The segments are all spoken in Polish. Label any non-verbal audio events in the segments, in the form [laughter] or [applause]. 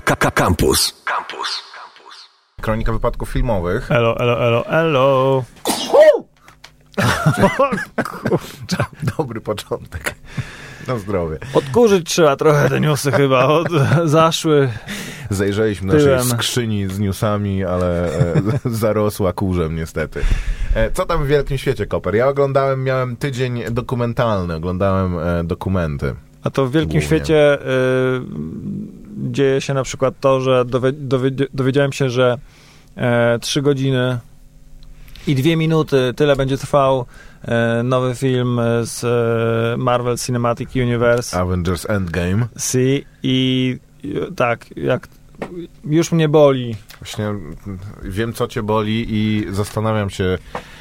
Campus. Campus. Kronika wypadków filmowych. Elo, elo, elo, elo. Dobry początek. Na zdrowie. Odkurzyć trzeba trochę te newsy chyba. Od, zaszły. Zajrzeliśmy do naszej skrzyni z newsami, ale e, [laughs] zarosła kurzem niestety. E, co tam w wielkim świecie, Koper? Ja oglądałem, miałem tydzień dokumentalny, oglądałem e, dokumenty. A to w wielkim Głównie. świecie y, dzieje się na przykład to, że dowie, dowie, dowiedziałem się, że e, trzy godziny i dwie minuty tyle będzie trwał e, nowy film z e, Marvel Cinematic Universe. Avengers Endgame. C i i tak, jak już mnie boli. Właśnie wiem, co cię boli i zastanawiam się,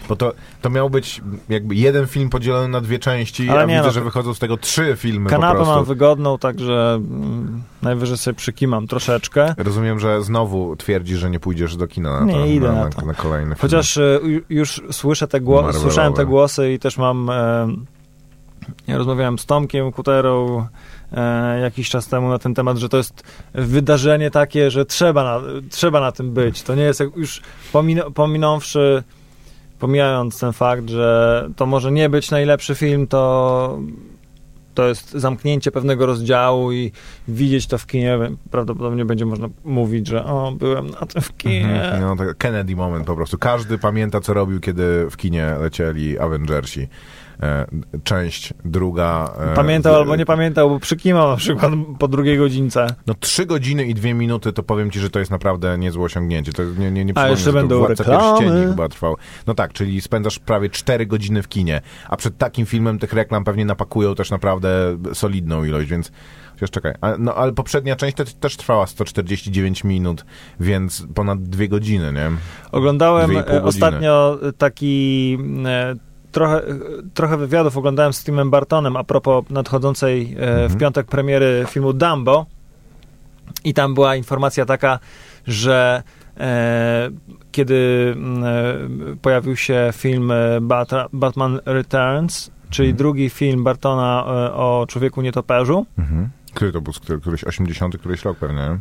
bo to, to miał być jakby jeden film podzielony na dwie części, Ale a nie, widzę, no, że wychodzą z tego trzy filmy Kanapę mam wygodną, także mm, najwyżej sobie przykimam troszeczkę. Rozumiem, że znowu twierdzi, że nie pójdziesz do kina na, Nie, to, idę na, na to. na kolejny film. Chociaż ju- już słyszę te głosy, Marvelowe. słyszałem te głosy i też mam. Ja rozmawiałem z Tomkiem Kuterą jakiś czas temu na ten temat, że to jest wydarzenie takie, że trzeba na, trzeba na tym być. To nie jest jak już pomin pominąwszy, pomijając ten fakt, że to może nie być najlepszy film, to to jest zamknięcie pewnego rozdziału i widzieć to w kinie. Prawdopodobnie będzie można mówić, że o, byłem na tym w kinie. Mhm, no, tak Kennedy moment po prostu. Każdy pamięta, co robił, kiedy w kinie lecieli Avengersi. E, część druga. E, Pamiętał albo nie pamiętał, bo przykimał na przykład po drugiej godzince. No trzy godziny i dwie minuty, to powiem ci, że to jest naprawdę niezłe osiągnięcie. To nie, nie, nie A jeszcze będą reklamy. Chyba trwał. No tak, czyli spędzasz prawie cztery godziny w kinie, a przed takim filmem tych reklam pewnie napakują też naprawdę solidną ilość, więc Chociaż czekaj, no ale poprzednia część te, też trwała 149 minut, więc ponad dwie godziny, nie? Oglądałem e, ostatnio taki trochę, e, trochę wywiadów oglądałem z Timem Bartonem a propos nadchodzącej e, Mhm. w piątek premiery filmu Dumbo i tam była informacja taka, że e, kiedy mm, e, pojawił się film e, Batra, Batman Returns, czyli Mhm. drugi film Bartona e, o człowieku nietoperzu, Mhm. Który to był? Który, któryś 80, któryś rok pewnie, nie?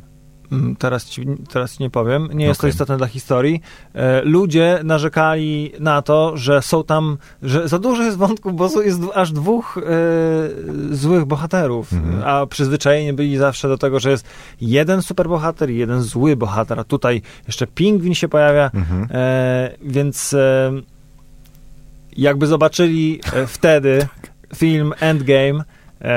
Teraz ci, teraz ci nie powiem. Nie jest to istotne dla historii. E, ludzie narzekali na to, że są tam, że za dużo jest wątków, bo jest aż dwóch e, złych bohaterów, Mhm. a przyzwyczajeni byli zawsze do tego, że jest jeden superbohater i jeden zły bohater, a tutaj jeszcze pingwin się pojawia, Mhm. e, więc jakby zobaczyli wtedy [laughs] film Endgame,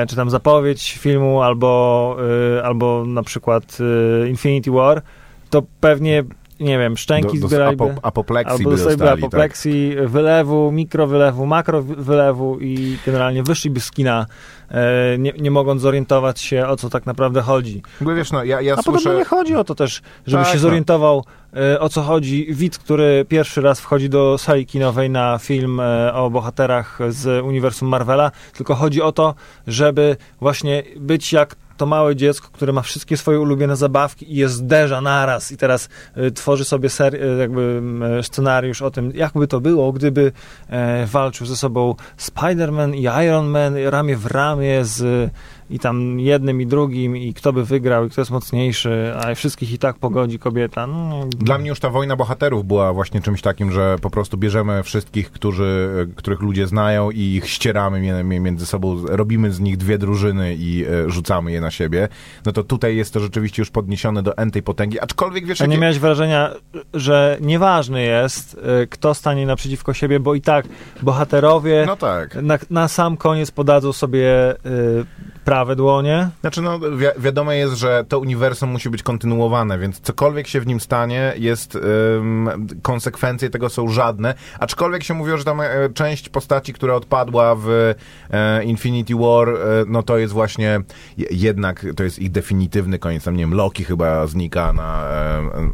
czy tam zapowiedź filmu, albo, e, albo na przykład e, Infinity War, to pewnie, nie wiem, szczęki Do, do zbieraliby. apo, apopleksji Albo by dostali, tak. apopleksji, wylewu, mikrowylewu, makrowylewu i generalnie wyszliby z kina, e, nie, nie mogąc zorientować się, o co tak naprawdę chodzi. Ogóle wiesz, no, ja, ja A słyszę... podobno nie chodzi o to też, żeby Tak, się no. zorientował, e, o co chodzi widz, który pierwszy raz wchodzi do sali kinowej na film e, o bohaterach z uniwersum Marvela, tylko chodzi o to, żeby właśnie być jak to małe dziecko, które ma wszystkie swoje ulubione zabawki i je zderza naraz i teraz e, tworzy sobie ser, e, jakby e, scenariusz o tym, jakby to było, gdyby e, walczył ze sobą Spider-Man i Iron Man ramię w ramię z i tam jednym i drugim i kto by wygrał i kto jest mocniejszy, a wszystkich i tak pogodzi kobieta. No, Dla mnie już ta wojna bohaterów była właśnie czymś takim, że po prostu bierzemy wszystkich, którzy, e, których ludzie znają i ich ścieramy między sobą, robimy z nich dwie drużyny i e, rzucamy je na siebie. No to tutaj jest to rzeczywiście już podniesione do entej potęgi, aczkolwiek wiesz, A nie jakie- miałeś wrażenia, że nieważne jest, y, kto stanie naprzeciwko siebie, bo i tak bohaterowie No tak. na, na sam koniec podadzą sobie y, prawe dłonie. Znaczy, no, wi wiadome jest, że to uniwersum musi być kontynuowane, więc cokolwiek się w nim stanie, jest ym, konsekwencje tego są żadne. Aczkolwiek się mówiło, że tam e, część postaci, która odpadła w e, Infinity War, e, no to jest właśnie je- jednak to jest ich definitywny koniec. Tam nie wiem, Loki chyba znika na,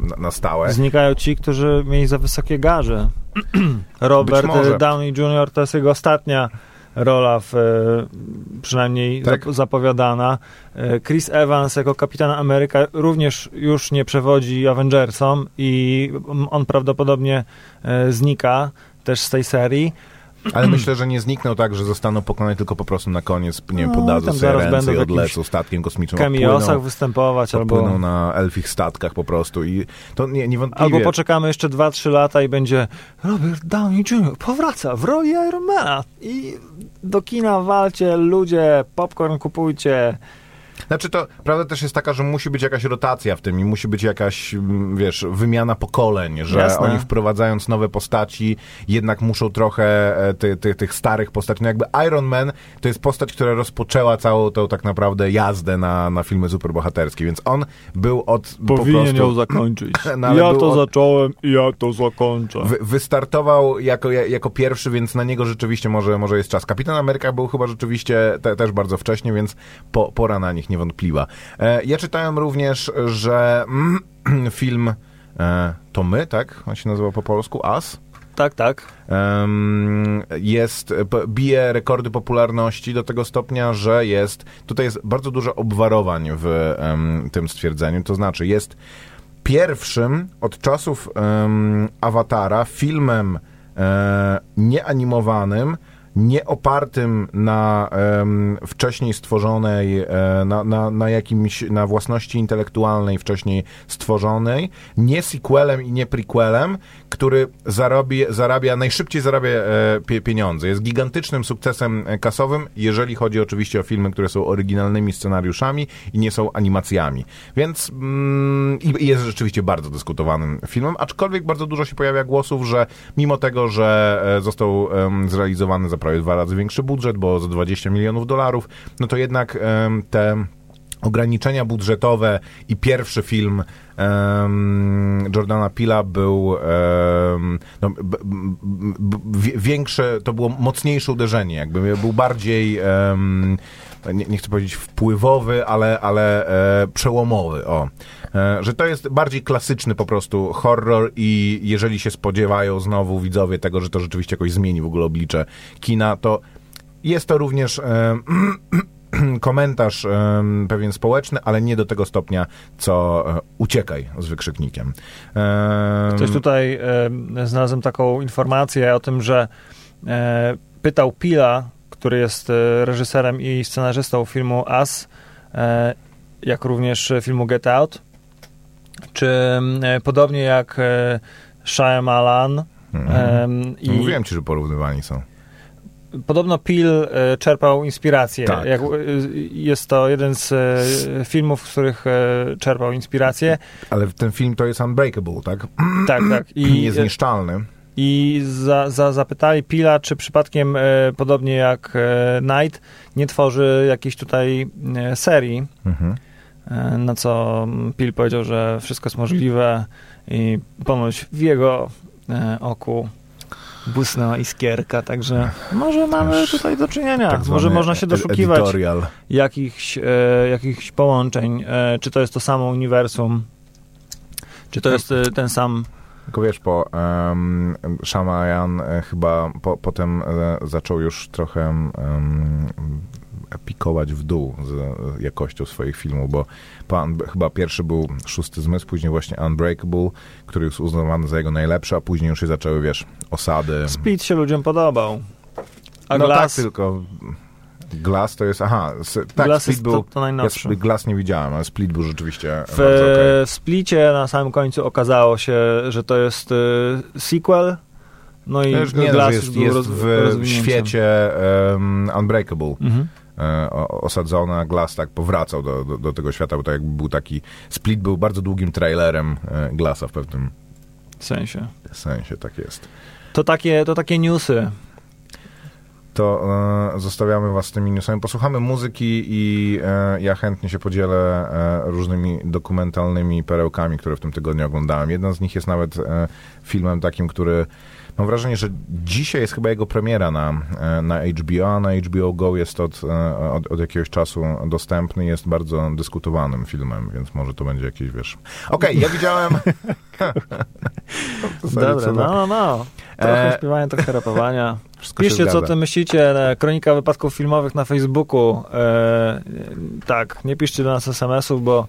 na, na stałe. Znikają ci, którzy mieli za wysokie garze. [clears throat] Robert y, Downey Jr. to jest jego ostatnia rola w, y, przynajmniej Tak. zap- zapowiadana. Y, Chris Evans jako kapitan Ameryka również już nie przewodzi Avengersom i on prawdopodobnie y, znika też z tej serii. Ale myślę, że nie znikną tak, że zostaną pokonani tylko po prostu na koniec, nie wiem, No, podadzą sobie ręce i w odlecą statkiem kosmicznym. Kamiosach odpłyną, występować albo... na elfich statkach po prostu i to nie, niewątpliwie... Albo poczekamy jeszcze 2-3 lata i będzie Robert Downey Jr. powraca w roli Ironmana i do kina walcie, ludzie, popcorn kupujcie. Znaczy to prawda też jest taka, że musi być jakaś rotacja w tym i musi być jakaś, mm, wiesz, wymiana pokoleń, że Jasne. oni wprowadzając nowe postaci jednak muszą trochę e, ty, ty, tych starych postaci, no jakby Iron Man to jest postać, która rozpoczęła całą tą tak naprawdę jazdę na, na filmy superbohaterskie, więc on był od po prostu... [clears throat] zakończyć. No, ja to od- zacząłem i ja to zakończę. Wy, wystartował jako, ja- jako pierwszy, więc na niego rzeczywiście może, może jest czas. Kapitan Ameryka był chyba rzeczywiście te, też bardzo wcześnie, więc po, pora na nich niewątpliwa. E, ja czytałem również, że mm, [clears throat] film e, To My, tak? On się nazywa po polsku? As? Tak, tak. Jest, bije rekordy popularności do tego stopnia, że jest, tutaj jest bardzo dużo obwarowań w tym stwierdzeniu, to znaczy jest pierwszym od czasów em, Awatara filmem e, nieanimowanym, nie opartym na em, wcześniej stworzonej, e, na, na, na jakimś, na własności intelektualnej wcześniej stworzonej, nie sequelem i nie prequelem, który zarobi, zarabia, najszybciej zarabia e, pie, pieniądze. Jest gigantycznym sukcesem e, kasowym, jeżeli chodzi oczywiście o filmy, które są oryginalnymi scenariuszami i nie są animacjami. Więc mm, jest rzeczywiście bardzo dyskutowanym filmem, aczkolwiek bardzo dużo się pojawia głosów, że mimo tego, że e, został em, zrealizowany za prawie dwa razy większy budżet, bo za 20 milionów dolarów, no to jednak te ograniczenia budżetowe i pierwszy film em, Jordana Pila był em, no, b, b, b, większe, to było mocniejsze uderzenie, jakby był bardziej em, nie, nie chcę powiedzieć wpływowy, ale, ale e, przełomowy, o. E, że to jest bardziej klasyczny po prostu horror i jeżeli się spodziewają znowu widzowie tego, że to rzeczywiście jakoś zmieni w ogóle oblicze kina, to jest to również e, [clears throat] komentarz em, pewien społeczny, ale nie do tego stopnia, co e, uciekaj z wykrzyknikiem. Em, Ktoś tutaj e, znalazłem taką informację o tym, że e, pytał Pila, który jest e, reżyserem i scenarzystą filmu As, e, jak również filmu Get Out, czy e, podobnie jak e, Shyamalan mhm. em, i Mówiłem ci, że porównywani są. Podobno Pil e, czerpał inspirację. Tak. Jak, jest to jeden z filmów, z których czerpał inspirację. Ale ten film to jest Unbreakable, tak? Tak, tak. I [clears throat] I, jest niszczalny. i za, za, zapytali Pila, czy przypadkiem, podobnie jak Knight, nie tworzy jakiejś tutaj serii. Mhm. E, na co Pil powiedział, że wszystko jest możliwe i ponoć w jego e, oku błysnęła iskierka, także może mamy tutaj do czynienia. Tak może można się doszukiwać Editorial. jakichś, e, jakichś połączeń, e, czy to jest to samo uniwersum, czy to jest e, ten sam Tylko wiesz, po um, Shyamalan e, chyba po, potem zaczął już trochę um, pikować w dół z e, jakością swoich filmów, bo pan, chyba pierwszy był Szósty Zmysł, później właśnie Unbreakable, który jest uznawany za jego najlepszy, a później już się zaczęły, wiesz, osady. Split się ludziom podobał. A no Glass, tak, tylko Glass to jest, aha, tak, Glass Split jest był, to, to ja najnowszy. Glass nie widziałem, ale Split był rzeczywiście W bardzo okej. e, Splicie na samym końcu okazało się, że to jest e, sequel, no i już nie, Glass jest, jest roz, w świecie um, Unbreakable. Mhm. E, osadzona, Glass tak powracał do, do, do tego świata, bo to jakby był taki, Split był bardzo długim trailerem e, Glassa w pewnym W sensie. sensie, tak jest. To takie, to takie newsy. To e, zostawiamy was z tymi newsami. Posłuchamy muzyki i e, ja chętnie się podzielę e, różnymi dokumentalnymi perełkami, które w tym tygodniu oglądałem. Jeden z nich jest nawet e, filmem takim, który mam wrażenie, że dzisiaj jest chyba jego premiera na, e, na HBO, a na HBO Go jest od, e, od, od jakiegoś czasu dostępny. Jest bardzo dyskutowanym filmem, więc może to będzie jakiś, wiesz... Okej, ja widziałem... [laughs] Dobra, no, no. Trochę E, śpiewania, trochę rapowania. Wszystko Piszcie, co ty myślicie. e, Kronika wypadków filmowych na Facebooku. E, tak, nie piszcie do nas SMS-ów, bo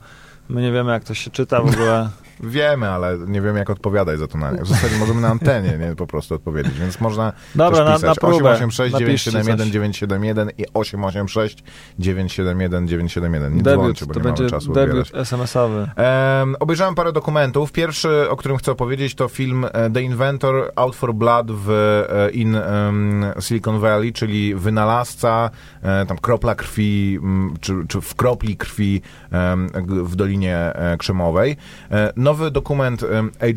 my nie wiemy, jak to się czyta w ogóle. [laughs] Wiemy, ale nie wiemy, jak odpowiadać za to na nie. W zasadzie możemy na antenie nie, po prostu odpowiedzieć, więc można Dobra, też na, pisać na próbę. 886 Napiszcie 971 coś. 971 i 886 971 971. Nie Debiut, dzwońcie, bo to nie będzie mamy czasu debiut. SMS-owy. Em, obejrzałem parę dokumentów. Pierwszy, o którym chcę opowiedzieć, to film e, The Inventor Out for Blood w e, in em, Silicon Valley, czyli wynalazca, e, tam kropla krwi, czy, czy w kropli krwi g- w Dolinie Krzemowej. E, nowy dokument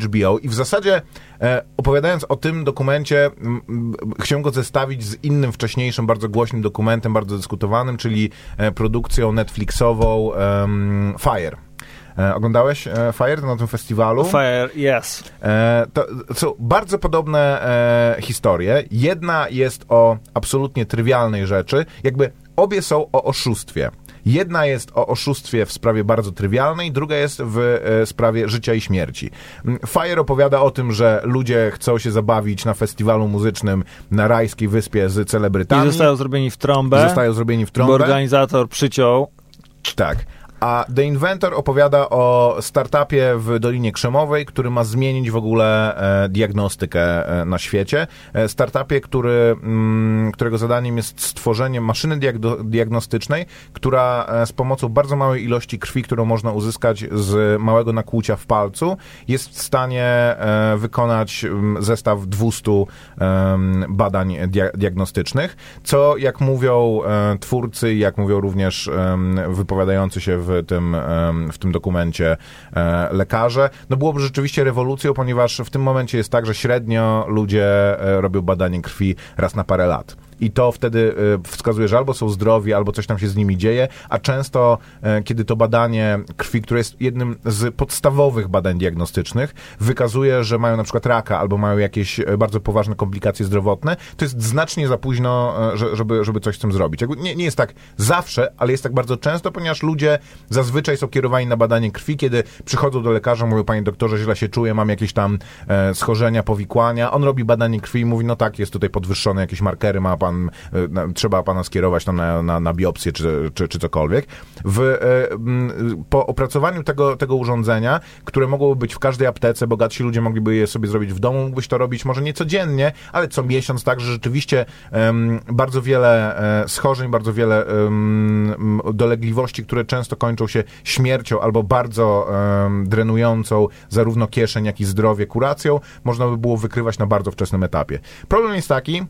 HBO i w zasadzie e, opowiadając o tym dokumencie, chciałem go zestawić z innym wcześniejszym, bardzo głośnym dokumentem, bardzo dyskutowanym, czyli e, produkcją Netflixową Fire. E, oglądałeś e, Fire na tym festiwalu? Fire, yes. E, to są bardzo podobne historie. Jedna jest o absolutnie trywialnej rzeczy. Jakby obie są o oszustwie. Jedna jest o oszustwie w sprawie bardzo trywialnej, druga jest w e, sprawie życia i śmierci. Mm, Fire opowiada o tym, że ludzie chcą się zabawić na festiwalu muzycznym na rajskiej wyspie z I celebrytami. zostają zrobieni w trąbę, I zostają zrobieni w bo trąbę. organizator przyciął. Tak. A The Inventor opowiada o startupie w Dolinie Krzemowej, który ma zmienić w ogóle e, diagnostykę e, na świecie. E, startupie, który, mm, którego zadaniem jest stworzenie maszyny diagnostycznej, która z pomocą bardzo małej ilości krwi, którą można uzyskać z małego nakłucia w palcu, jest w stanie wykonać mm, zestaw 200 em, badań dia- diagnostycznych, co jak mówią twórcy, jak mówią również wypowiadający się w tym, em, w tym dokumencie e, lekarze, no byłoby rzeczywiście rewolucją, ponieważ w tym momencie jest tak, że średnio ludzie e, robią badanie krwi raz na parę lat. I to wtedy e, wskazuje, że albo są zdrowi, albo coś tam się z nimi dzieje, a często, e, kiedy to badanie krwi, które jest jednym z podstawowych badań diagnostycznych, wykazuje, że mają na przykład raka, albo mają jakieś e, bardzo poważne komplikacje zdrowotne, to jest znacznie za późno, e, że- żeby, żeby coś z tym zrobić. Nie, nie jest tak zawsze, ale jest tak bardzo często, ponieważ ludzie zazwyczaj są kierowani na badanie krwi, kiedy przychodzą do lekarza, mówią, panie doktorze, źle się czuję, mam jakieś tam schorzenia, powikłania. On robi badanie krwi i mówi, no tak, jest tutaj podwyższone jakieś markery, ma pan, e, na, trzeba pana skierować tam na, na, na biopsję czy, czy, czy cokolwiek. W, e, po opracowaniu tego, tego urządzenia, które mogłoby być w każdej aptece, bogatsi ludzie mogliby je sobie zrobić w domu, mógłbyś to robić może nie codziennie, ale co miesiąc, tak, że rzeczywiście bardzo wiele e, schorzeń, bardzo wiele dolegliwości, które często kończą się śmiercią albo bardzo drenującą zarówno kieszeń, jak i zdrowie kuracją, można by było wykrywać na bardzo wczesnym etapie. Problem jest taki,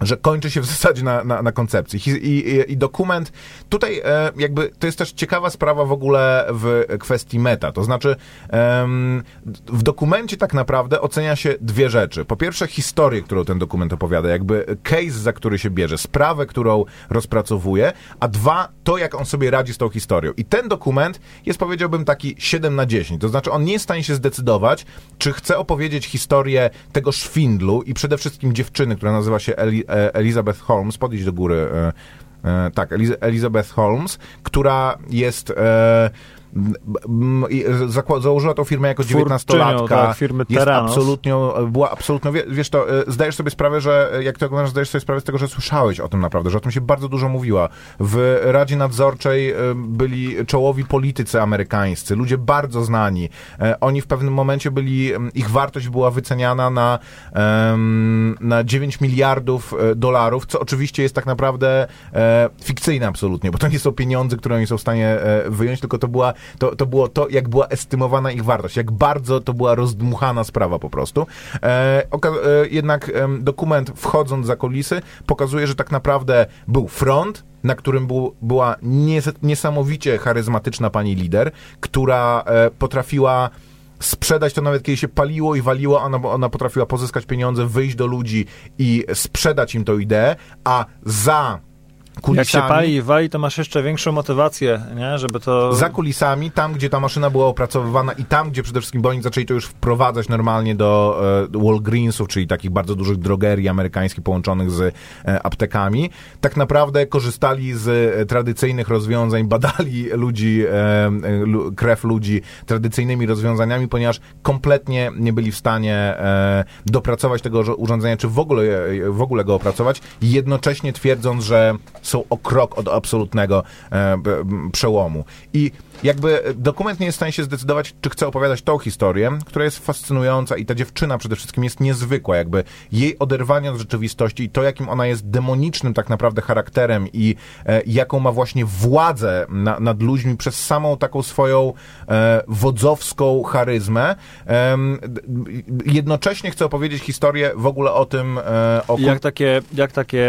że kończy się w zasadzie na, na, na koncepcji. I, i, I dokument, tutaj e, jakby to jest też ciekawa sprawa w ogóle w kwestii meta. To znaczy, w dokumencie tak naprawdę ocenia się dwie rzeczy. Po pierwsze, historię, którą ten dokument opowiada, jakby case, za który się bierze, sprawę, którą rozpracowuje, a dwa, to jak on sobie radzi z tą historią. I ten dokument jest, powiedziałbym, taki 7 na 10. To znaczy, on nie jest w stanie się zdecydować, czy chce opowiedzieć historię tego szwindlu i przede wszystkim dziewczyny, która nazywa się Eli, Elizabeth Holmes, podjdź do góry. E, e, tak, Eliz Elizabeth Holmes, która jest... M, m, i zakła- założyła tą firmę jako 19-latka. tak, firmy jest Theranos. absolutnią, była absolutną, wie- wiesz to, e, zdajesz sobie sprawę, że e, jak to oglądasz, zdajesz sobie sprawę z tego, że słyszałeś o tym naprawdę, że o tym się bardzo dużo mówiła. W Radzie Nadzorczej e, byli czołowi politycy amerykańscy, ludzie bardzo znani. Oni w pewnym momencie byli, ich wartość była wyceniana na, na 9 miliardów dolarów, co oczywiście jest tak naprawdę fikcyjne absolutnie, bo to nie są pieniądze, które oni są w stanie wyjąć, tylko to, była, to, to było to, jak była estymowana ich wartość, jak bardzo to była rozdmuchana sprawa po prostu. E, e, jednak dokument, wchodząc za kulisy, pokazuje, że tak naprawdę był front, na którym był, była nies- niesamowicie charyzmatyczna pani lider, która e, potrafiła sprzedać to nawet kiedy się paliło i waliło, ona, ona potrafiła pozyskać pieniądze, wyjść do ludzi i sprzedać im tą ideę, a za kulisami... Jak się pali i wali, to masz jeszcze większą motywację, nie? żeby to... Za kulisami, tam gdzie ta maszyna była opracowywana i tam gdzie przede wszystkim, bo oni zaczęli to już wprowadzać normalnie do e, Walgreensów, czyli takich bardzo dużych drogerii amerykańskich połączonych z e, aptekami, tak naprawdę korzystali z e, tradycyjnych rozwiązań, [laughs] badali ludzi, e, e, lu, krew ludzi tradycyjnymi rozwiązaniami, ponieważ kompletnie nie byli w stanie e, dopracować tego urządzenia, czy w ogóle, je- w ogóle go opracować, jednocześnie twierdząc, że są o krok od absolutnego e, przełomu. I jakby dokument nie jest w stanie się zdecydować, czy chce opowiadać tą historię, która jest fascynująca i ta dziewczyna przede wszystkim jest niezwykła, jakby jej oderwanie od rzeczywistości i to, jakim ona jest demonicznym tak naprawdę charakterem i e, jaką ma właśnie władzę na, nad ludźmi przez samą taką swoją e, wodzowską charyzmę. D- jednocześnie chcę opowiedzieć historię w ogóle o tym, e, o Jak takie, jak takie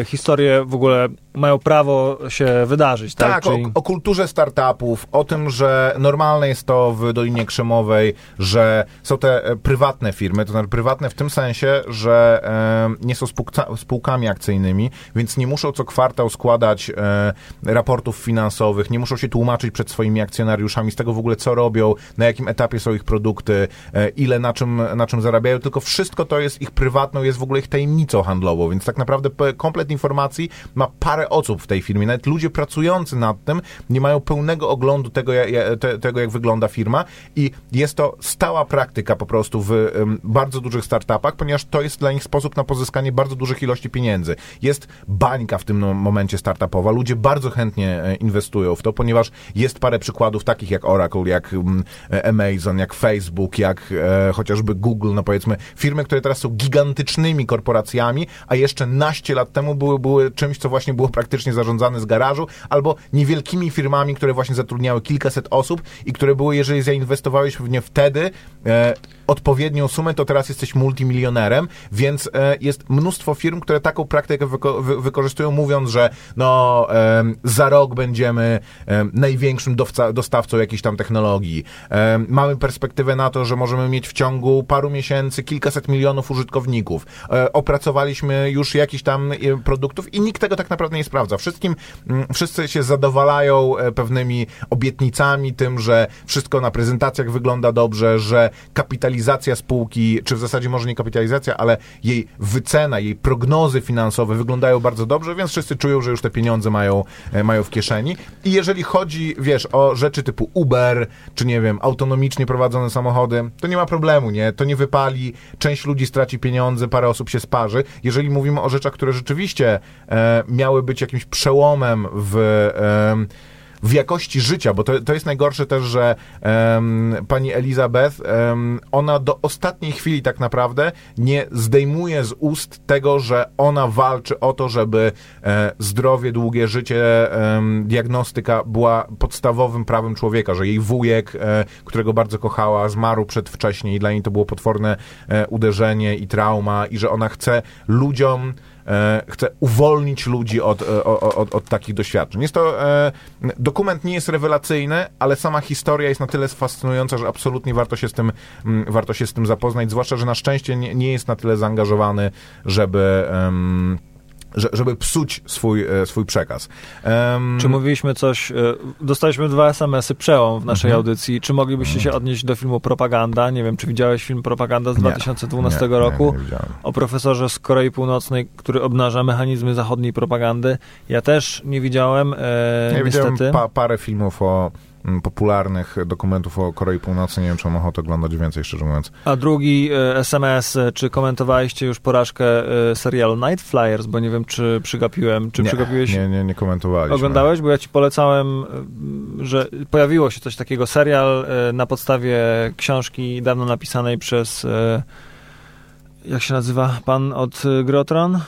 e, historie w ogóle mają prawo się wydarzyć, tak? Tak, Czyli- o, o kulturze startupów, o tym, że normalne jest to w Dolinie Krzemowej, że są te e, prywatne firmy, to znaczy prywatne w tym sensie, że e, nie są spółca, spółkami akcyjnymi, więc nie muszą co kwartał składać e, raportów finansowych, nie muszą się tłumaczyć przed swoimi akcjonariuszami z tego w ogóle, co robią, na jakim etapie są ich produkty, e, ile na czym, na czym zarabiają, tylko wszystko to jest ich prywatną, jest w ogóle ich tajemnicą handlową, więc tak naprawdę komplet informacji ma parę osób w tej firmie. Nawet ludzie pracujący nad tym nie mają pełnego oglądu tego, ja- ja- te, tego jak wygląda firma i jest to stała praktyka po prostu w bardzo dużych startupach, ponieważ to jest dla nich sposób na pozyskanie bardzo dużych ilości pieniędzy. Jest bańka w tym no- momencie startupowa. Ludzie bardzo chętnie e, inwestują w to, ponieważ jest parę przykładów takich jak Oracle, jak e, Amazon, jak Facebook, jak e, chociażby Google, no powiedzmy, firmy, które teraz są gigantycznymi korporacjami, a jeszcze naście lat temu były, były czymś, co właśnie było praktycznie zarządzane z garażu, albo niewielkimi firmami, które właśnie zatrudniały kilkaset osób i które były, jeżeli zainwestowałeś w nie wtedy e, odpowiednią sumę, to teraz jesteś multimilionerem, więc e, jest mnóstwo firm, które taką praktykę wyko- wy- wykorzystują, mówiąc, że no za rok będziemy em, największym dostawcą jakiejś tam technologii. Mamy perspektywę na to, że możemy mieć w ciągu paru miesięcy kilkaset milionów użytkowników. E, opracowaliśmy już jakiś tam e, produktów i nikt tego tak naprawdę nie sprawdza. Wszystkim, wszyscy się zadowalają pewnymi obietnicami, tym, że wszystko na prezentacjach wygląda dobrze, że kapitalizacja spółki, czy w zasadzie może nie kapitalizacja, ale jej wycena, jej prognozy finansowe wyglądają bardzo dobrze, więc wszyscy czują, że już te pieniądze mają, e, mają w kieszeni. I jeżeli chodzi, wiesz, o rzeczy typu Uber, czy nie wiem, autonomicznie prowadzone samochody, to nie ma problemu, nie? To nie wypali, część ludzi straci pieniądze, parę osób się sparzy. Jeżeli mówimy o rzeczach, które rzeczywiście e, miały być jakimś przełomem w... em, w jakości życia, bo to, to jest najgorsze też, że em, pani Elizabeth, em, ona do ostatniej chwili tak naprawdę nie zdejmuje z ust tego, że ona walczy o to, żeby e, zdrowie, długie życie, diagnostyka była podstawowym prawem człowieka, że jej wujek, e, którego bardzo kochała, zmarł przedwcześnie i dla niej to było potworne e, uderzenie i trauma i że ona chce ludziom chce uwolnić ludzi od, e, o- o- od, od takich doświadczeń. Jest to, e, dokument nie jest rewelacyjny, ale sama historia jest na tyle fascynująca, że absolutnie warto się z tym, mm, warto się z tym zapoznać, zwłaszcza, że na szczęście nie, nie jest na tyle zaangażowany, żeby... że- żeby psuć swój, e, swój przekaz. Em, Czy mówiliśmy coś, e, dostaliśmy dwa SMS-y przełom w naszej Mhm. audycji. Czy moglibyście się odnieść do filmu Propaganda? Nie wiem, czy widziałeś film Propaganda z Nie, 2012 nie, roku? Nie, o profesorze z Korei Północnej, który obnaża mechanizmy zachodniej propagandy. Ja też nie widziałem, e, Ja niestety. widziałem pa, parę filmów o popularnych dokumentów o Korei Północnej. Nie wiem, czy mam ochotę oglądać więcej, szczerze mówiąc. A drugi e, SMS, e, czy komentowaliście już porażkę e, serialu Night Flyers, bo nie wiem, czy przygapiłem, czy nie, przygapiłeś... Nie, nie, nie komentowaliśmy. Oglądałeś? Bo ja ci polecałem, e, że pojawiło się coś takiego, serial e, na podstawie książki dawno napisanej przez e, jak się nazywa pan od e, Grotron?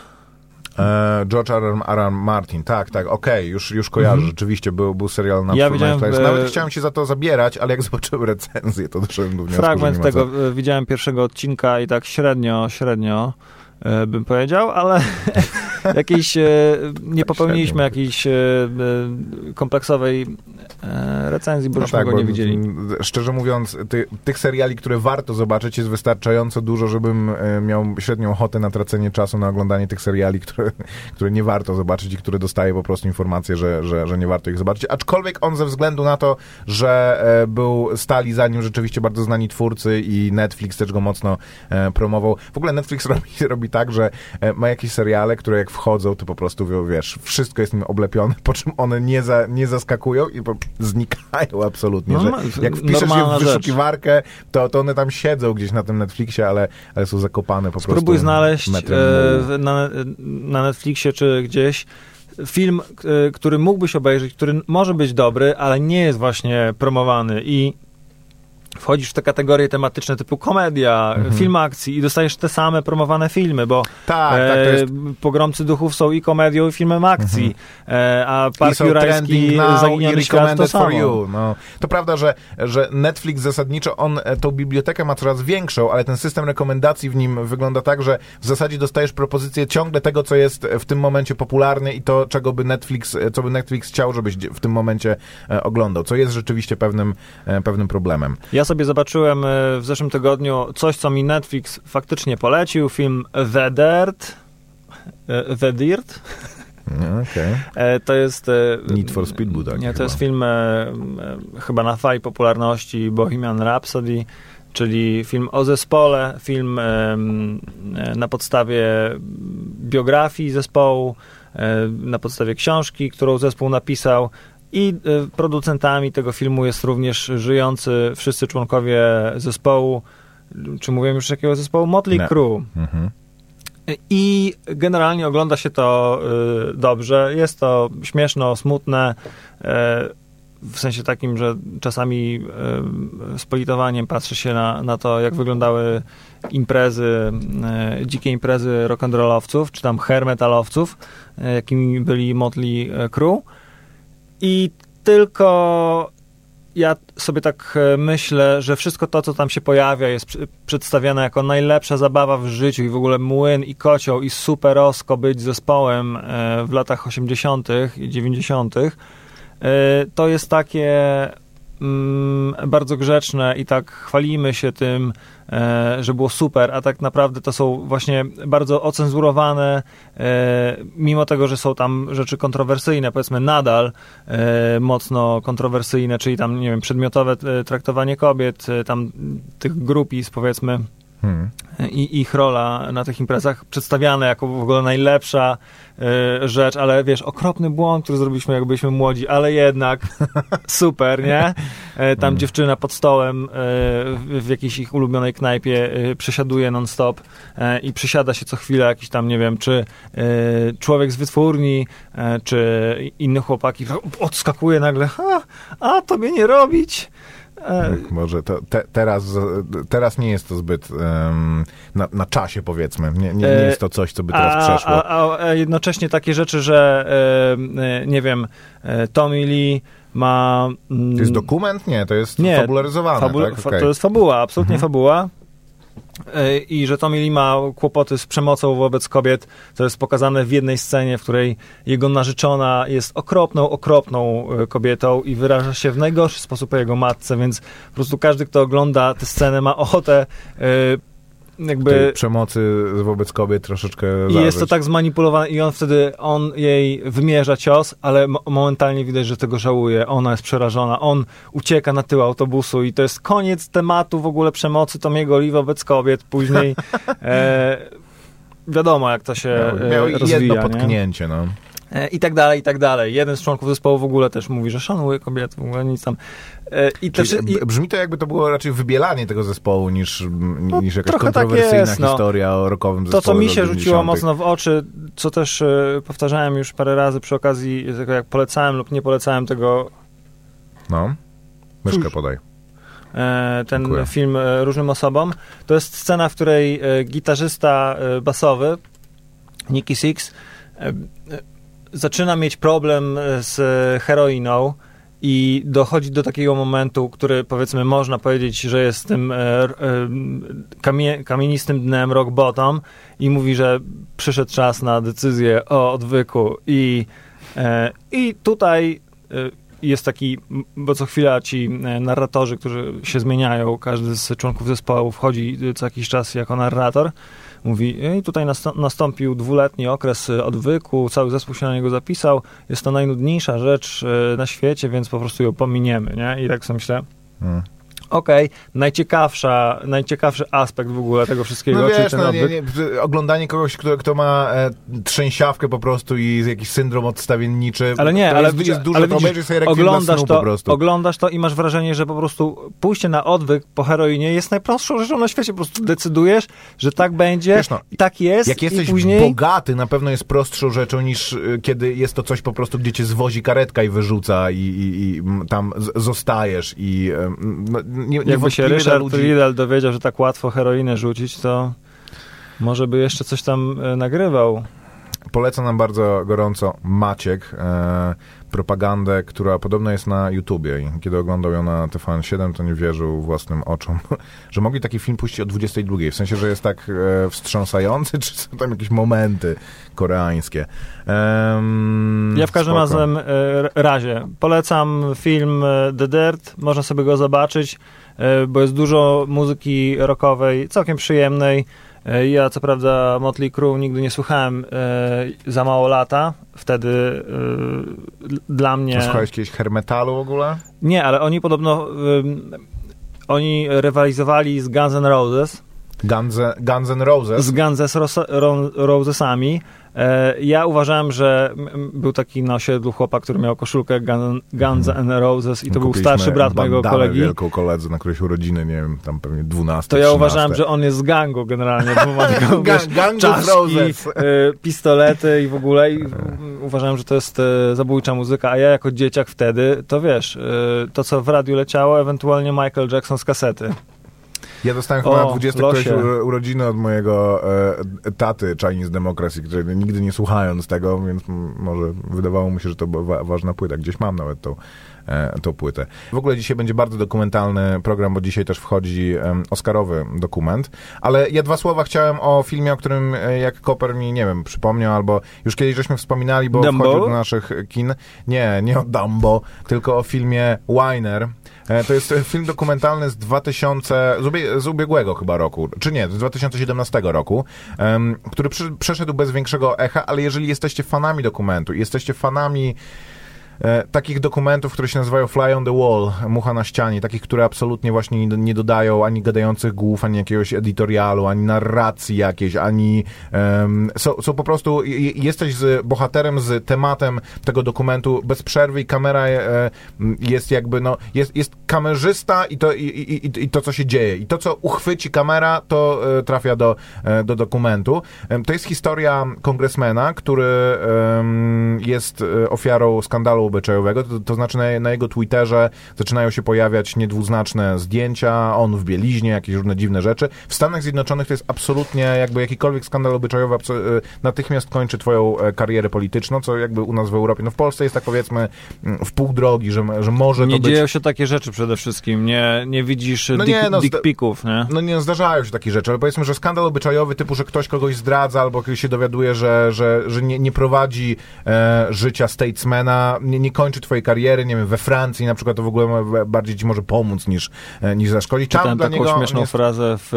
E, George R. R. R. Martin, tak, tak, okej, już, już kojarzę, Mhm. rzeczywiście był, był serial na Ja widziałem, Nawet e, chciałem się za to zabierać, ale jak [laughs] zobaczyłem recenzję, to doszedłem do wniosku, Fragment tego co. e, widziałem pierwszego odcinka i tak średnio, średnio e, bym powiedział, ale [laughs] jakiejś e, nie popełniliśmy Średnio. jakiejś e, e, kompleksowej recenzji, bo No żeśmy tak, go nie widzieli. szczerze mówiąc, ty, tych seriali, które warto zobaczyć jest wystarczająco dużo, żebym miał średnią ochotę na tracenie czasu na oglądanie tych seriali, które, które nie warto zobaczyć i które dostaję po prostu informację, że, że, że nie warto ich zobaczyć. Aczkolwiek on ze względu na to, że był stali za nim rzeczywiście bardzo znani twórcy i Netflix też go mocno promował. W ogóle Netflix [laughs] robi, robi tak, że ma jakieś seriale, które jak wchodzą, to po prostu wie- wiesz, wszystko jest nim oblepione, po czym one nie, za, nie zaskakują i znikają absolutnie, No, że no, jak wpiszesz je w wyszukiwarkę, to, to one tam siedzą gdzieś na tym Netflixie, ale, ale są zakopane po prostu. Spróbuj znaleźć e, na, na Netflixie czy gdzieś film, y, który mógłbyś obejrzeć, który może być dobry, ale nie jest właśnie promowany i wchodzisz w te kategorie tematyczne typu komedia, Mhm. film akcji i dostajesz te same promowane filmy, bo Tak, tak, to jest... e, Pogromcy Duchów są i komedią, i filmem akcji, e, a Park Jurajski, i Zaginiony Świat to samo. for you. No. To prawda, że, że Netflix zasadniczo, on e, tą bibliotekę ma coraz większą, ale ten system rekomendacji w nim wygląda tak, że w zasadzie dostajesz propozycję ciągle tego, co jest w tym momencie popularne i to, czego by Netflix, e, co by Netflix chciał, żebyś w tym momencie e, oglądał, co jest rzeczywiście pewnym, e, pewnym problemem. Ja sobie zobaczyłem e, w zeszłym tygodniu coś, co mi Netflix faktycznie polecił, film The Dirt. E, The Dirt. No, Okej. E, To jest... Need for Speed był Nie, to chyba. jest film chyba na fali popularności Bohemian Rhapsody, czyli film o zespole, film na podstawie biografii zespołu, na podstawie książki, którą zespół napisał. I e, producentami tego filmu jest również żyjący wszyscy członkowie zespołu. Czy mówiłem już jakiego zespołu? Motley Nie. Crue. Mhm. I generalnie ogląda się to y, dobrze. Jest to śmieszno, smutne. y, w sensie takim, że czasami z politowaniem patrzy się na, na to, jak wyglądały imprezy, dzikie imprezy rock'n'rollowców, czy tam hair metalowców, y, jakimi byli Motley Crue. I tylko ja sobie tak e, myślę, że wszystko to, co tam się pojawia, jest przedstawiane jako najlepsza zabawa w życiu i w ogóle młyn i kocioł i superosko być zespołem e, w latach 80. i 90. E, To jest takie mm, bardzo grzeczne i tak chwalimy się tym, że było super, a tak naprawdę to są właśnie bardzo ocenzurowane, e, mimo tego, że są tam rzeczy kontrowersyjne, powiedzmy nadal e, mocno kontrowersyjne, czyli tam, nie wiem, przedmiotowe e, traktowanie kobiet, e, tam tych grupis, powiedzmy, Hmm. i ich rola na tych imprezach przedstawiane jako w ogóle najlepsza y, rzecz, ale wiesz, okropny błąd, który zrobiliśmy jak byliśmy młodzi, ale jednak [laughs] super, nie? E, tam dziewczyna pod stołem e, w, w jakiejś ich ulubionej knajpie e, przesiaduje non-stop i przysiada się co chwilę jakiś tam, nie wiem, czy człowiek z wytwórni, czy inne chłopaki odskakuje nagle, a, a tobie nie robić. E, Może to te, teraz, teraz nie jest to zbyt em, na, na czasie, powiedzmy. Nie, nie, nie E, jest to coś, co by teraz przeszło. A, a, a jednocześnie takie rzeczy, że e, e, nie wiem, e, Tommy Lee ma... mm, To jest dokument? Nie, to jest Nie, fabularyzowane, fabu- tak? Okej. To jest fabuła, absolutnie Mhm. fabuła. E, I że Tommy Lee ma kłopoty z przemocą wobec kobiet. To jest pokazane w jednej scenie, w której jego narzeczona jest okropną, okropną e, kobietą i wyraża się w najgorszy sposób o jego matce, więc po prostu każdy, kto ogląda tę scenę, ma ochotę e, jakby... Przemocy wobec kobiet troszeczkę I zażyć. jest to tak zmanipulowane i on wtedy, on jej wymierza cios, ale mo- momentalnie widać, że tego żałuje. Ona jest przerażona, on ucieka na tył autobusu i to jest koniec tematu w ogóle przemocy Tomiego Lee wobec kobiet. Później [laughs] e, wiadomo, jak to się Miał, e, miał rozwija. jedno nie? potknięcie, no. E, I tak dalej, i tak dalej. Jeden z członków zespołu w ogóle też mówi, że szanuje kobiety, w ogóle nic tam. E, I te, Czyli wszy- i, Brzmi to jakby to było raczej wybielanie tego zespołu niż, No, niż jakaś tak kontrowersyjna jest, no. historia o rokowym To, zespole co mi się rzuciło 90. mocno w oczy, co też e, powtarzałem już parę razy przy okazji tego, jak polecałem lub nie polecałem tego, No. Myszkę podaj. ten Dziękuję. film różnym osobom. To jest scena, w której gitarzysta basowy, Nicky Six, zaczyna mieć problem e, z heroiną i dochodzi do takiego momentu, który powiedzmy można powiedzieć, że jest tym e, e, kamie, kamienistym dnem rock bottom i mówi, że przyszedł czas na decyzję o odwyku i, i tutaj jest taki, bo co chwila ci narratorzy, którzy się zmieniają, każdy z członków zespołu wchodzi co jakiś czas jako narrator, mówi, i tutaj nastą- nastąpił dwuletni okres e, odwyku, cały zespół się na niego zapisał, jest to najnudniejsza rzecz e, na świecie, więc po prostu ją pominiemy, nie? I tak sobie myślę, Mm. Okej, najciekawsza, najciekawszy aspekt w ogóle tego wszystkiego, No wiesz, no, nie, nie, oglądanie kogoś, kto, kto ma e, trzęsiawkę po prostu i jakiś syndrom odstawienniczy. Ale nie, ale, jest, jest duże, ale to widzisz, sobie oglądasz to, po prostu. oglądasz to i masz wrażenie, że po prostu pójście na odwyk po heroinie jest najprostszą rzeczą na świecie. Po prostu decydujesz, że tak będzie, Wiesz, no, i tak jest Jak jesteś później... bogaty, na pewno jest prostszą rzeczą niż y, kiedy jest to coś po prostu, gdzie cię zwozi karetka i wyrzuca i, i, i tam zostajesz i no, nie, Jakby się Ryszard ludzi... Riedel dowiedział, że tak łatwo heroinę rzucić, to może by jeszcze coś tam e, nagrywał. Polecam nam bardzo gorąco Maciek, e, propagandę, która podobno jest na YouTubie i kiedy oglądał ją na TVN7, to nie wierzył własnym oczom, [laughs] że mogli taki film puścić o 22, w sensie, że jest tak e, wstrząsający, [laughs] czy są tam jakieś momenty koreańskie. Ja w każdym spoko. razem, e, razie polecam film e, The Dirt, można sobie go zobaczyć, e, bo jest dużo muzyki rockowej, całkiem przyjemnej. Ja co prawda Motley Crue nigdy nie słuchałem e, za mało lata, wtedy e, dla mnie... To Słuchałeś kiedyś hermetalu w ogóle? Nie, ale oni podobno oni rywalizowali z Guns N' Roses, Guns, Guns N' Roses? z Guns N' Ros- Ro- Rosesami. E, ja uważałem, że był taki na osiedlu chłopak, który miał koszulkę Gun, Guns N' Roses i to był Kupiliśmy starszy brat mojego kolegi. wielką koledzy na którejś urodziny, nie wiem, tam pewnie 12 To ja 13. uważałem, że on jest z gangu generalnie, bo ma [laughs] wiesz, czaszki, Roses. e, pistolety i w ogóle i uważałem, że to jest e, zabójcza muzyka, a ja jako dzieciak wtedy, to wiesz, to co w radiu leciało, ewentualnie Michael Jackson z kasety. Ja dostałem chyba O, na 20 losie. któreś urodziny od mojego e, taty Chinese Democracy, który nigdy nie słuchając tego, więc może wydawało mu się, że to była wa- ważna płyta. Gdzieś mam nawet tą, e, tą płytę. W ogóle dzisiaj będzie bardzo dokumentalny program, bo dzisiaj też wchodzi Oscarowy dokument. Ale ja dwa słowa chciałem o filmie, o którym e, jak Koper mi, nie wiem, przypomniał, albo już kiedyś żeśmy wspominali, bo Dumbo? wchodził do naszych kin. Nie, nie o Dumbo, tylko o filmie Winer. E, To jest e, film dokumentalny z 2000, z, z ubiegłego chyba roku, czy nie, z 2017 roku, em, który przeszedł bez większego echa, ale jeżeli jesteście fanami dokumentu jesteście fanami e, takich dokumentów, które się nazywają Fly on the Wall, Mucha na ścianie, takich, które absolutnie właśnie nie, dodają ani gadających głów, ani jakiegoś editorialu, ani narracji jakiejś, ani em, są, po prostu, jesteś z bohaterem, z tematem tego dokumentu bez przerwy i kamera e, jest jakby, no, jest, jest kamerzysta i to, i, i, i, to, co się dzieje. I to, co uchwyci kamera, to e, trafia do, do dokumentu. To jest historia kongresmena, który jest ofiarą skandalu obyczajowego, to, to znaczy na, na jego Twitterze zaczynają się pojawiać niedwuznaczne zdjęcia, on w bieliźnie, jakieś różne dziwne rzeczy. W Stanach Zjednoczonych to jest absolutnie jakby jakikolwiek skandal obyczajowy e, natychmiast kończy twoją e, karierę polityczną, co jakby u nas w Europie, no w Polsce jest tak powiedzmy mm, w pół drogi, że, że może Nie to być... dzieją się takie rzeczy przede wszystkim, nie, nie widzisz No dick, nie, no, dick pików, nie? No nie zdarzają się takie rzeczy, ale powiedzmy, że skandal obyczajowy typu, że ktoś kogoś zdradza albo ktoś się dowiaduje, że, że, że nie, nie prowadzi e, życia statesmana, nie, nie kończy twojej kariery, nie wiem, we Francji na przykład to w ogóle bardziej ci może pomóc niż, e, niż zaszkodzić. Tam Czytałem dla taką niego śmieszną jest- frazę w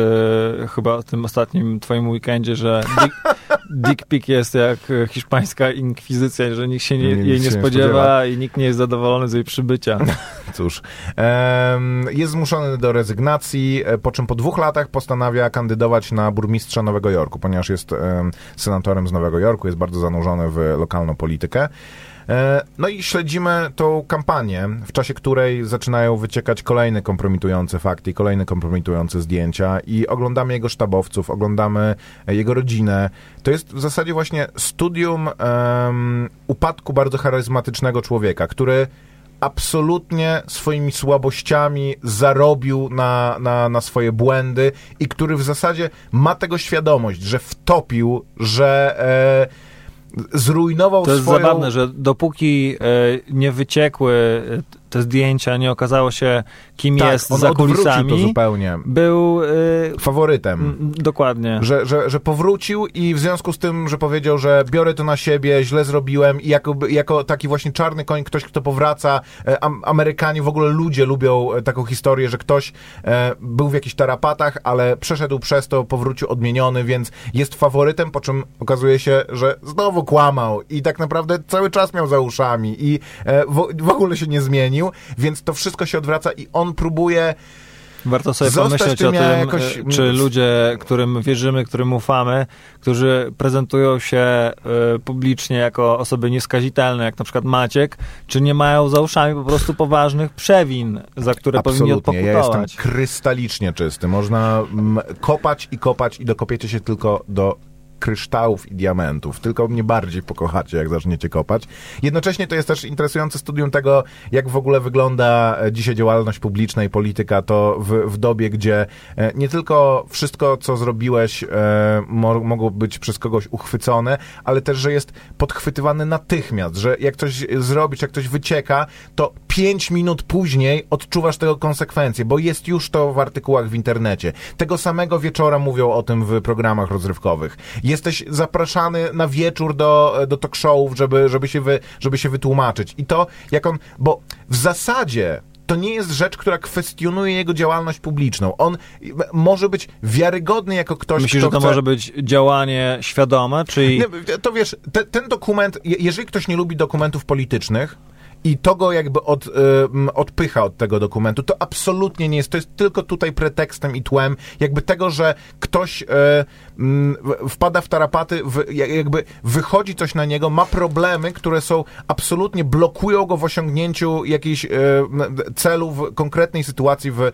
e, chyba tym ostatnim twoim weekendzie, że dick, [laughs] dick pic jest jak hiszpańska inkwizycja, że nikt się nie, Nie- jej nie nie spodziewa, spodziewa. i nikt nie jest zadowolony z jej przybycia. [laughs] Cóż, em, jest zmuszony do rezygnacji, e, po czym po dwóch latach postanawia kandydować na burmistrza Nowego Jorku, ponieważ jest em, senatorem z Nowego Jorku, jest bardzo zanurzony w lokalną politykę. E, No i śledzimy tą kampanię, w czasie której zaczynają wyciekać kolejne kompromitujące fakty, kolejne kompromitujące zdjęcia i oglądamy jego sztabowców, oglądamy e, jego rodzinę. To jest w zasadzie właśnie studium em, upadku bardzo charyzmatycznego człowieka, który absolutnie swoimi słabościami zarobił na, na, na swoje błędy i który w zasadzie ma tego świadomość, że wtopił, że e, zrujnował To jest swoją... zabawne, że dopóki e, nie wyciekły e, te zdjęcia, nie okazało się, kim tak, jest on za odwrócił to kulisami, zupełnie. był... E, Faworytem. m, dokładnie. Że, że, że powrócił i w związku z tym, że powiedział, że biorę to na siebie, źle zrobiłem i jako, jako taki właśnie czarny koń, ktoś, kto powraca, e, am, Amerykanie, w ogóle ludzie lubią e, taką historię, że ktoś e, był w jakichś tarapatach, ale przeszedł przez to, powrócił odmieniony, więc jest faworytem, po czym okazuje się, że znowu kłamał i tak naprawdę cały czas miał za uszami i e, w, w ogóle się nie zmienił, więc to wszystko się odwraca i on próbuje Warto sobie Zostać pomyśleć tym o tym, ja jakoś- e, czy ludzie, którym wierzymy, którym ufamy, którzy prezentują się e, publicznie jako osoby nieskazitelne, jak na przykład Maciek, czy nie mają za uszami po prostu poważnych przewin, za które powinni Absolutnie, ja odpokutować. jestem krystalicznie czysty. Można mm, kopać i kopać i dokopiecie się tylko do kryształów i diamentów. Tylko mnie bardziej pokochacie, jak zaczniecie kopać. Jednocześnie to jest też interesujące studium tego, jak w ogóle wygląda e, dzisiaj działalność publiczna i polityka, to w, w dobie, gdzie e, nie tylko wszystko, co zrobiłeś, e, mo, mogło być przez kogoś uchwycone, ale też, że jest podchwytywane natychmiast, że jak coś zrobić, jak coś wycieka, to pięć minut później odczuwasz tego konsekwencje, bo jest już to w artykułach w internecie. Tego samego wieczora mówią o tym w programach rozrywkowych. Jesteś zapraszany na wieczór do, do talk showów, żeby, żeby, się wy, żeby się wytłumaczyć. I to, jak on, bo w zasadzie to nie jest rzecz, która kwestionuje jego działalność publiczną. On może być wiarygodny jako ktoś, Myślisz, kto że to chce... może być działanie świadome, czyli... Nie, to wiesz, te, ten dokument, je- jeżeli ktoś nie lubi dokumentów politycznych i to go jakby od, y, odpycha od tego dokumentu, to absolutnie nie jest. To jest tylko tutaj pretekstem i tłem jakby tego, że ktoś y, w- wpada w tarapaty, w, ja- jakby wychodzi coś na niego, ma problemy, które są absolutnie blokują go w osiągnięciu jakichś y, m, celu w konkretnej sytuacji, w, e,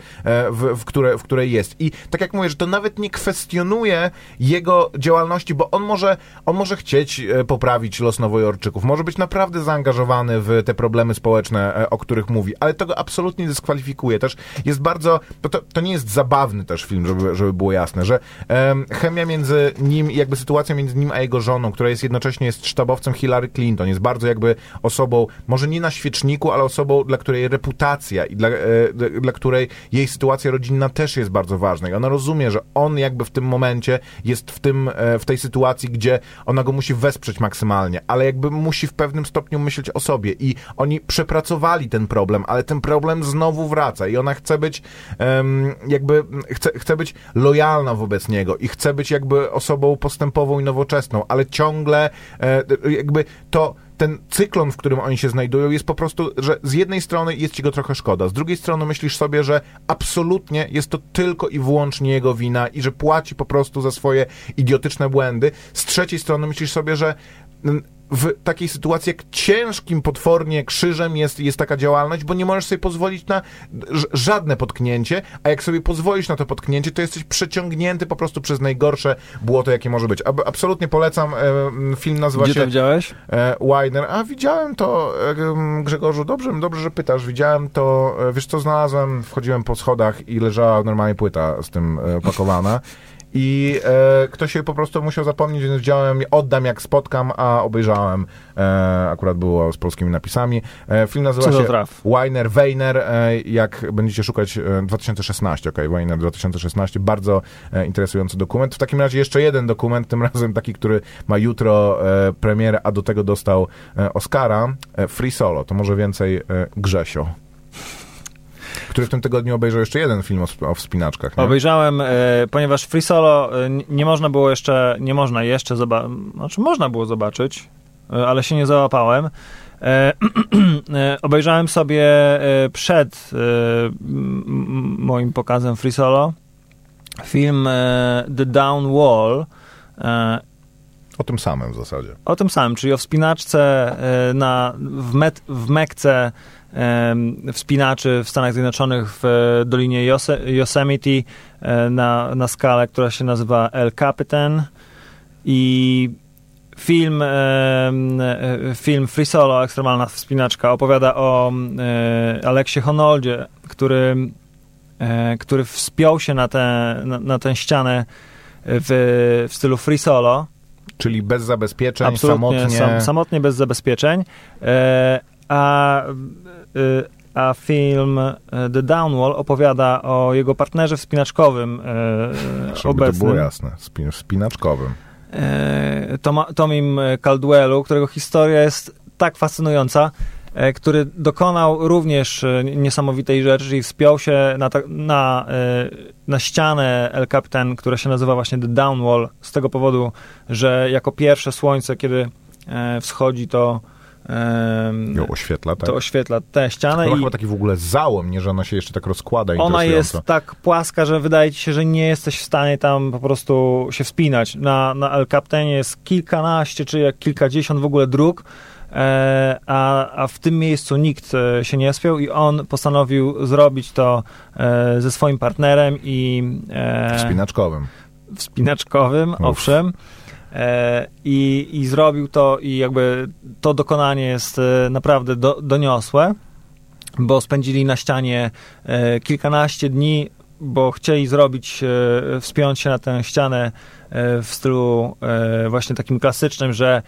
w, w, które, w której jest. I tak jak mówię, że to nawet nie kwestionuje jego działalności, bo on może, on może chcieć e, poprawić los nowojorczyków, może być naprawdę zaangażowany w te problemy społeczne, e, o których mówi, ale to go absolutnie dyskwalifikuje. Też jest bardzo, to, to, to nie jest zabawny też film, żeby, żeby było jasne, że em, chemia między nim, jakby sytuacja między nim a jego żoną, która jest jednocześnie jest sztabowcem Hillary Clinton, jest bardzo jakby osobą, może nie na świeczniku, ale osobą, dla której reputacja i dla, e, dla której jej sytuacja rodzinna też jest bardzo ważna. I ona rozumie, że on jakby w tym momencie jest w, tym, e, w tej sytuacji, gdzie ona go musi wesprzeć maksymalnie, ale jakby musi w pewnym stopniu myśleć o sobie. I oni przepracowali ten problem, ale ten problem znowu wraca i ona chce być em, jakby, chce, chce być lojalna wobec niego i chce być jakby osobą postępową i nowoczesną, ale ciągle e, jakby to ten cyklon, w którym oni się znajdują, jest po prostu, że z jednej strony jest ci go trochę szkoda, z drugiej strony myślisz sobie, że absolutnie jest to tylko i wyłącznie jego wina i że płaci po prostu za swoje idiotyczne błędy. Z trzeciej strony myślisz sobie, że mm, w takiej sytuacji, jak ciężkim potwornie krzyżem jest, jest taka działalność, bo nie możesz sobie pozwolić na żadne potknięcie, a jak sobie pozwolisz na to potknięcie, to jesteś przeciągnięty po prostu przez najgorsze błoto, jakie może być. Ab- absolutnie polecam. E, film nazywa Gdzie się... to widziałeś? E. A widziałem to, e, Grzegorzu, dobrze, dobrze, że pytasz. Widziałem to, e, wiesz co, znalazłem, wchodziłem po schodach i leżała normalnie płyta z tym e, opakowana. I e, ktoś się po prostu musiał zapomnieć, więc wziąłem, oddam jak spotkam, a obejrzałem. E, akurat było z polskimi napisami. E, film nazywa Co się traf? Weiner, Weiner, e, jak będziecie szukać, e, 2016, okej, Weiner 2016, bardzo e, interesujący dokument. W takim razie jeszcze jeden dokument, tym [laughs] razem taki, który ma jutro e, premierę, a do tego dostał e, Oscara, e, Free Solo, to może więcej e, Grzesio. Który w tym tygodniu obejrzał jeszcze jeden film o, o wspinaczkach. Nie? Obejrzałem, e, ponieważ Free Solo e, nie można było jeszcze, nie można jeszcze zobaczyć, znaczy można było zobaczyć, e, ale się nie załapałem. E, [clears throat] e, obejrzałem sobie e, przed m- moim pokazem Free Solo film The Down Wall, O tym samym w zasadzie. o tym samym, czyli o wspinaczce na, w, Met, w Mekce wspinaczy w Stanach Zjednoczonych w e, Dolinie Yose, Yosemite e, na, na skalę, która się nazywa El Capitan i film, e, film Free Solo, ekstremalna wspinaczka, opowiada o Aleksie Honoldzie, który, który wspiął się na tę na, na tę ścianę w, w stylu Free Solo Czyli bez zabezpieczeń, Absolutnie samotnie. sam, samotnie, bez zabezpieczeń. E, a, e, a film e, The Downwall opowiada o jego partnerze wspinaczkowym e, Żeby to było obecnym, jasne, spin- spinaczkowym. e, Toma, Tomim Caldwellu, którego historia jest tak fascynująca, który dokonał również niesamowitej rzeczy, czyli wspiął się na, na, na ścianę El Capitan, która się nazywa właśnie The Downwall, z tego powodu, że jako pierwsze słońce, kiedy wschodzi, to Ją oświetla, tak? to oświetla tę ścianę To ma i chyba taki w ogóle załom, nie, że ona się jeszcze tak rozkłada ona jest tak płaska, że wydaje ci się, że nie jesteś w stanie tam po prostu się wspinać. Na, na El Capitanie jest kilkanaście czy jak kilkadziesiąt w ogóle dróg, e, a, a w tym miejscu nikt e, się nie spiął i on postanowił zrobić to e, ze swoim partnerem i Wspinaczkowym. wspinaczkowym, Uff. owszem. E, i, I zrobił to i jakby to dokonanie jest e, naprawdę do, doniosłe, bo spędzili na ścianie e, kilkanaście dni, bo chcieli zrobić, wspiąć się na tę ścianę w stylu właśnie takim klasycznym, że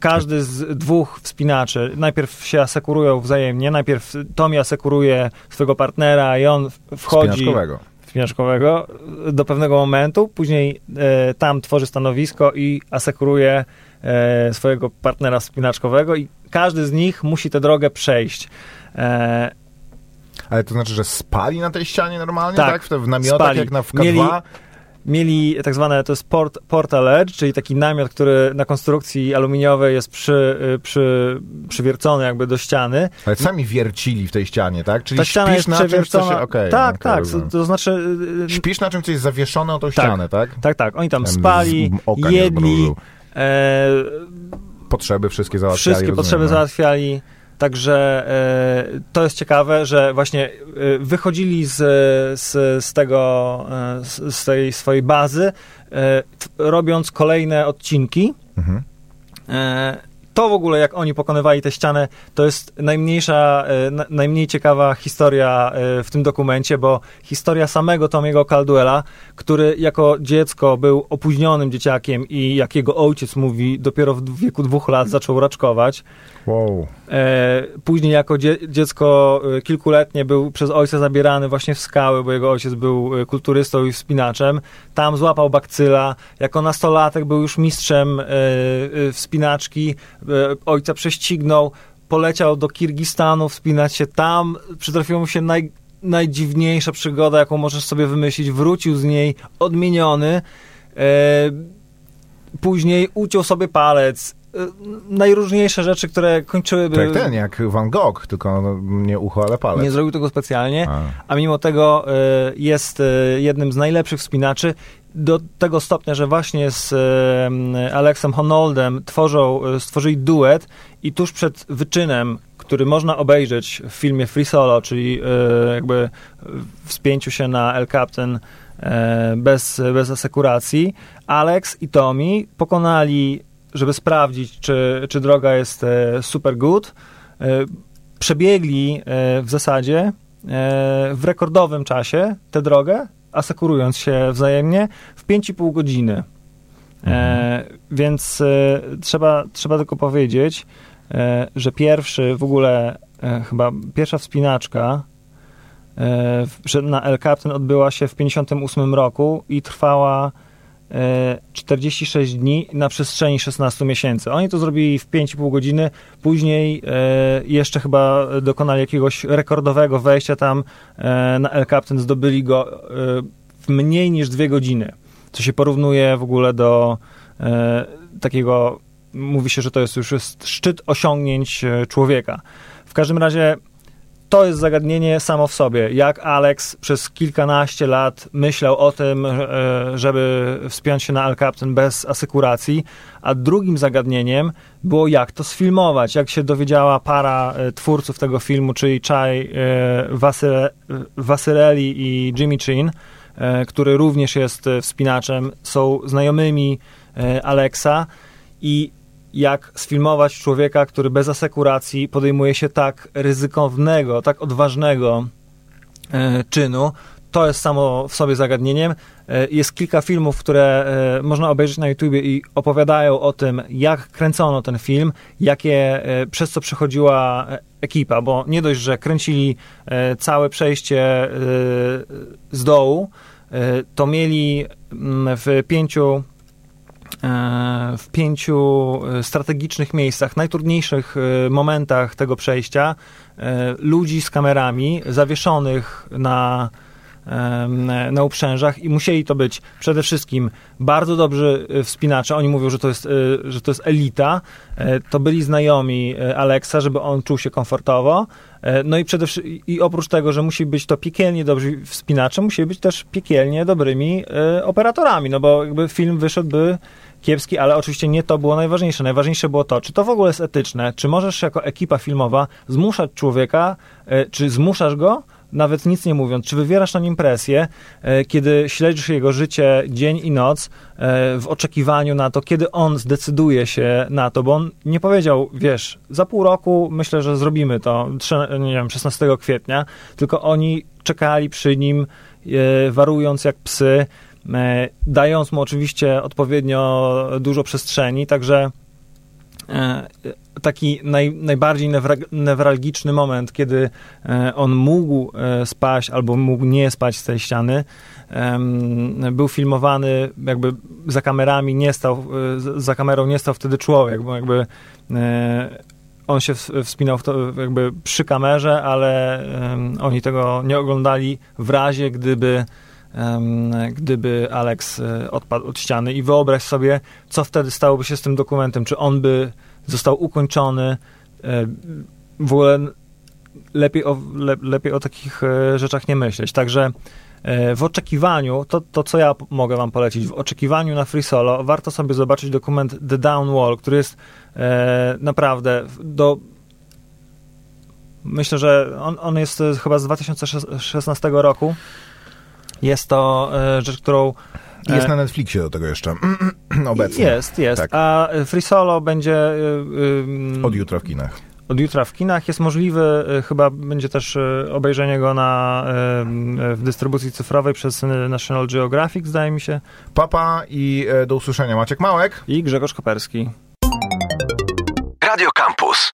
każdy z dwóch wspinaczy najpierw się asekurują wzajemnie, najpierw Tommy asekuruje swojego partnera i on wchodzi Wspinaczkowego. Wspinaczkowego do pewnego momentu, później e, tam tworzy stanowisko i asekuruje e, swojego partnera wspinaczkowego i każdy z nich musi tę drogę przejść. E, Ale to znaczy, że spali na tej ścianie normalnie, Tak, tak? W, te- w namiotach spali. jak na w K2? Mieli- mieli tak zwane, to jest port, portal edge, czyli taki namiot, który na konstrukcji aluminiowej jest przy, y, przy, przywiercony jakby do ściany. Ale sami wiercili w tej ścianie, tak? Czyli Ta ściana śpisz jest na czymś, co się... okej, tak, okej, tak, to, to znaczy... y, Śpisz na czymś, co jest zawieszone o tą ścianę, tak? Tak, tak, oni tam Ten spali, jedli, e, Potrzeby wszystkie załatwiali. wszystkie rozumiem, potrzeby no. załatwiali. Także e, to jest ciekawe, że właśnie e, wychodzili z, z, z tego, e, z, tej swojej bazy, robiąc kolejne odcinki. Mhm. To w ogóle, jak oni pokonywali tę ścianę, to jest najmniejsza, e, na, najmniej ciekawa historia e, w tym dokumencie, bo historia samego Tomiego Caldwella, który jako dziecko był opóźnionym dzieciakiem i jak jego ojciec mówi, dopiero w wieku dwóch lat zaczął raczkować. Wow. E, później jako dzie dziecko kilkuletnie był przez ojca zabierany właśnie w skały, bo jego ojciec był kulturystą i wspinaczem. Tam złapał bakcyla. Jako nastolatek był już mistrzem wspinaczki. E, ojca prześcignął. Poleciał do Kirgistanu wspinać się. Tam przytrafiła mu się naj, najdziwniejsza przygoda, jaką możesz sobie wymyślić. Wrócił z niej odmieniony. E, później uciął sobie palec. E, Najróżniejsze rzeczy, które kończyłyby... To jak ten, jak Van Gogh, tylko no, nie ucho, ale palec. Nie zrobił tego specjalnie, A. a mimo tego jest jednym z najlepszych wspinaczy. Do tego stopnia, że właśnie z Alexem Honoldem tworzą, e, stworzyli duet i tuż przed wyczynem, który można obejrzeć w filmie Free Solo, czyli e, jakby wspięciu się na El Captain e, bez, bez asekuracji, Alex i Tommy pokonali, żeby sprawdzić, czy, czy droga jest super good, przebiegli w zasadzie w rekordowym czasie tę drogę, asekurując się wzajemnie w 5,5 godziny. E, więc e, trzeba, trzeba tylko powiedzieć, e, że pierwszy w ogóle, chyba pierwsza wspinaczka na El Captain odbyła się w 58 roku i trwała 46 dni na przestrzeni 16 miesięcy. Oni to zrobili w 5,5 godziny, później e, jeszcze chyba dokonali jakiegoś rekordowego wejścia tam e, na El Captain, zdobyli go e, w mniej niż dwie godziny, co się porównuje w ogóle do e, takiego, mówi się, że to jest już szczyt osiągnięć e, człowieka. W każdym razie to jest zagadnienie samo w sobie. Jak Alex przez kilkanaście lat myślał o tym, e, żeby wspiąć się na El Captain bez asekuracji, a drugim zagadnieniem było jak to sfilmować. Jak się dowiedziała para e, twórców tego filmu, czyli Chai e, Wasyre- Wasyrelli i Jimmy Chin, który również jest wspinaczem, są znajomymi Alexa i jak sfilmować człowieka, który bez asekuracji podejmuje się tak ryzykownego, tak odważnego e, czynu. To jest samo w sobie zagadnieniem. E, Jest kilka filmów, które e, można obejrzeć na YouTubie i opowiadają o tym, jak kręcono ten film, jakie, przez co przechodziła ekipa, bo nie dość, że kręcili całe przejście z dołu, to mieli mm, w pięciu w pięciu e, strategicznych miejscach, najtrudniejszych e, momentach tego przejścia, e, ludzi z kamerami zawieszonych na, na uprzężach i musieli to być przede wszystkim bardzo dobrzy e, wspinacze. Oni mówią, że to jest, e, że to jest elita. E, to byli znajomi Alexa, żeby on czuł się komfortowo. No i przede wszystkim, i oprócz tego, że musi być to piekielnie dobrzy wspinacze, musi być też piekielnie dobrymi operatorami, no bo jakby film wyszedłby kiepski, ale oczywiście nie to było najważniejsze. Najważniejsze było to, czy to w ogóle jest etyczne, czy możesz jako ekipa filmowa zmuszać człowieka, czy zmuszasz go nawet nic nie mówiąc, czy wywierasz na nim presję, e, kiedy śledzisz jego życie dzień i noc e, w oczekiwaniu na to, kiedy on zdecyduje się na to, bo on nie powiedział, wiesz, za pół roku myślę, że zrobimy to, nie wiem, 16 kwietnia, tylko oni czekali przy nim, e, warując jak psy, dając mu oczywiście odpowiednio dużo przestrzeni, także taki naj, najbardziej newralgiczny moment, kiedy e, on mógł e, spać albo mógł nie spać z tej ściany, był filmowany jakby za kamerami, nie stał, e, za kamerą nie stał wtedy człowiek, bo jakby on się wspinał to, jakby przy kamerze, ale oni tego nie oglądali w razie, gdyby gdyby Alex odpadł od ściany i wyobraź sobie, co wtedy stałoby się z tym dokumentem, czy on by został ukończony. E, w ogóle lepiej o, le, lepiej o takich e, rzeczach nie myśleć. Także e, w oczekiwaniu, to, to co ja mogę wam polecić, w oczekiwaniu na Free Solo warto sobie zobaczyć dokument The Down Wall, który jest naprawdę do myślę, że on, on jest chyba z 2016 roku. Jest to rzecz, którą jest e, na Netflixie do tego jeszcze [clears throat] obecnie. Jest, jest. Tak. A Free Solo będzie... Od jutra w kinach. Od jutra w kinach jest możliwy, e, chyba będzie też e, obejrzenie go na, w dystrybucji cyfrowej przez National Geographic, zdaje mi się. Papa i do usłyszenia Maciek Małek i Grzegorz Koperski. Radio Campus.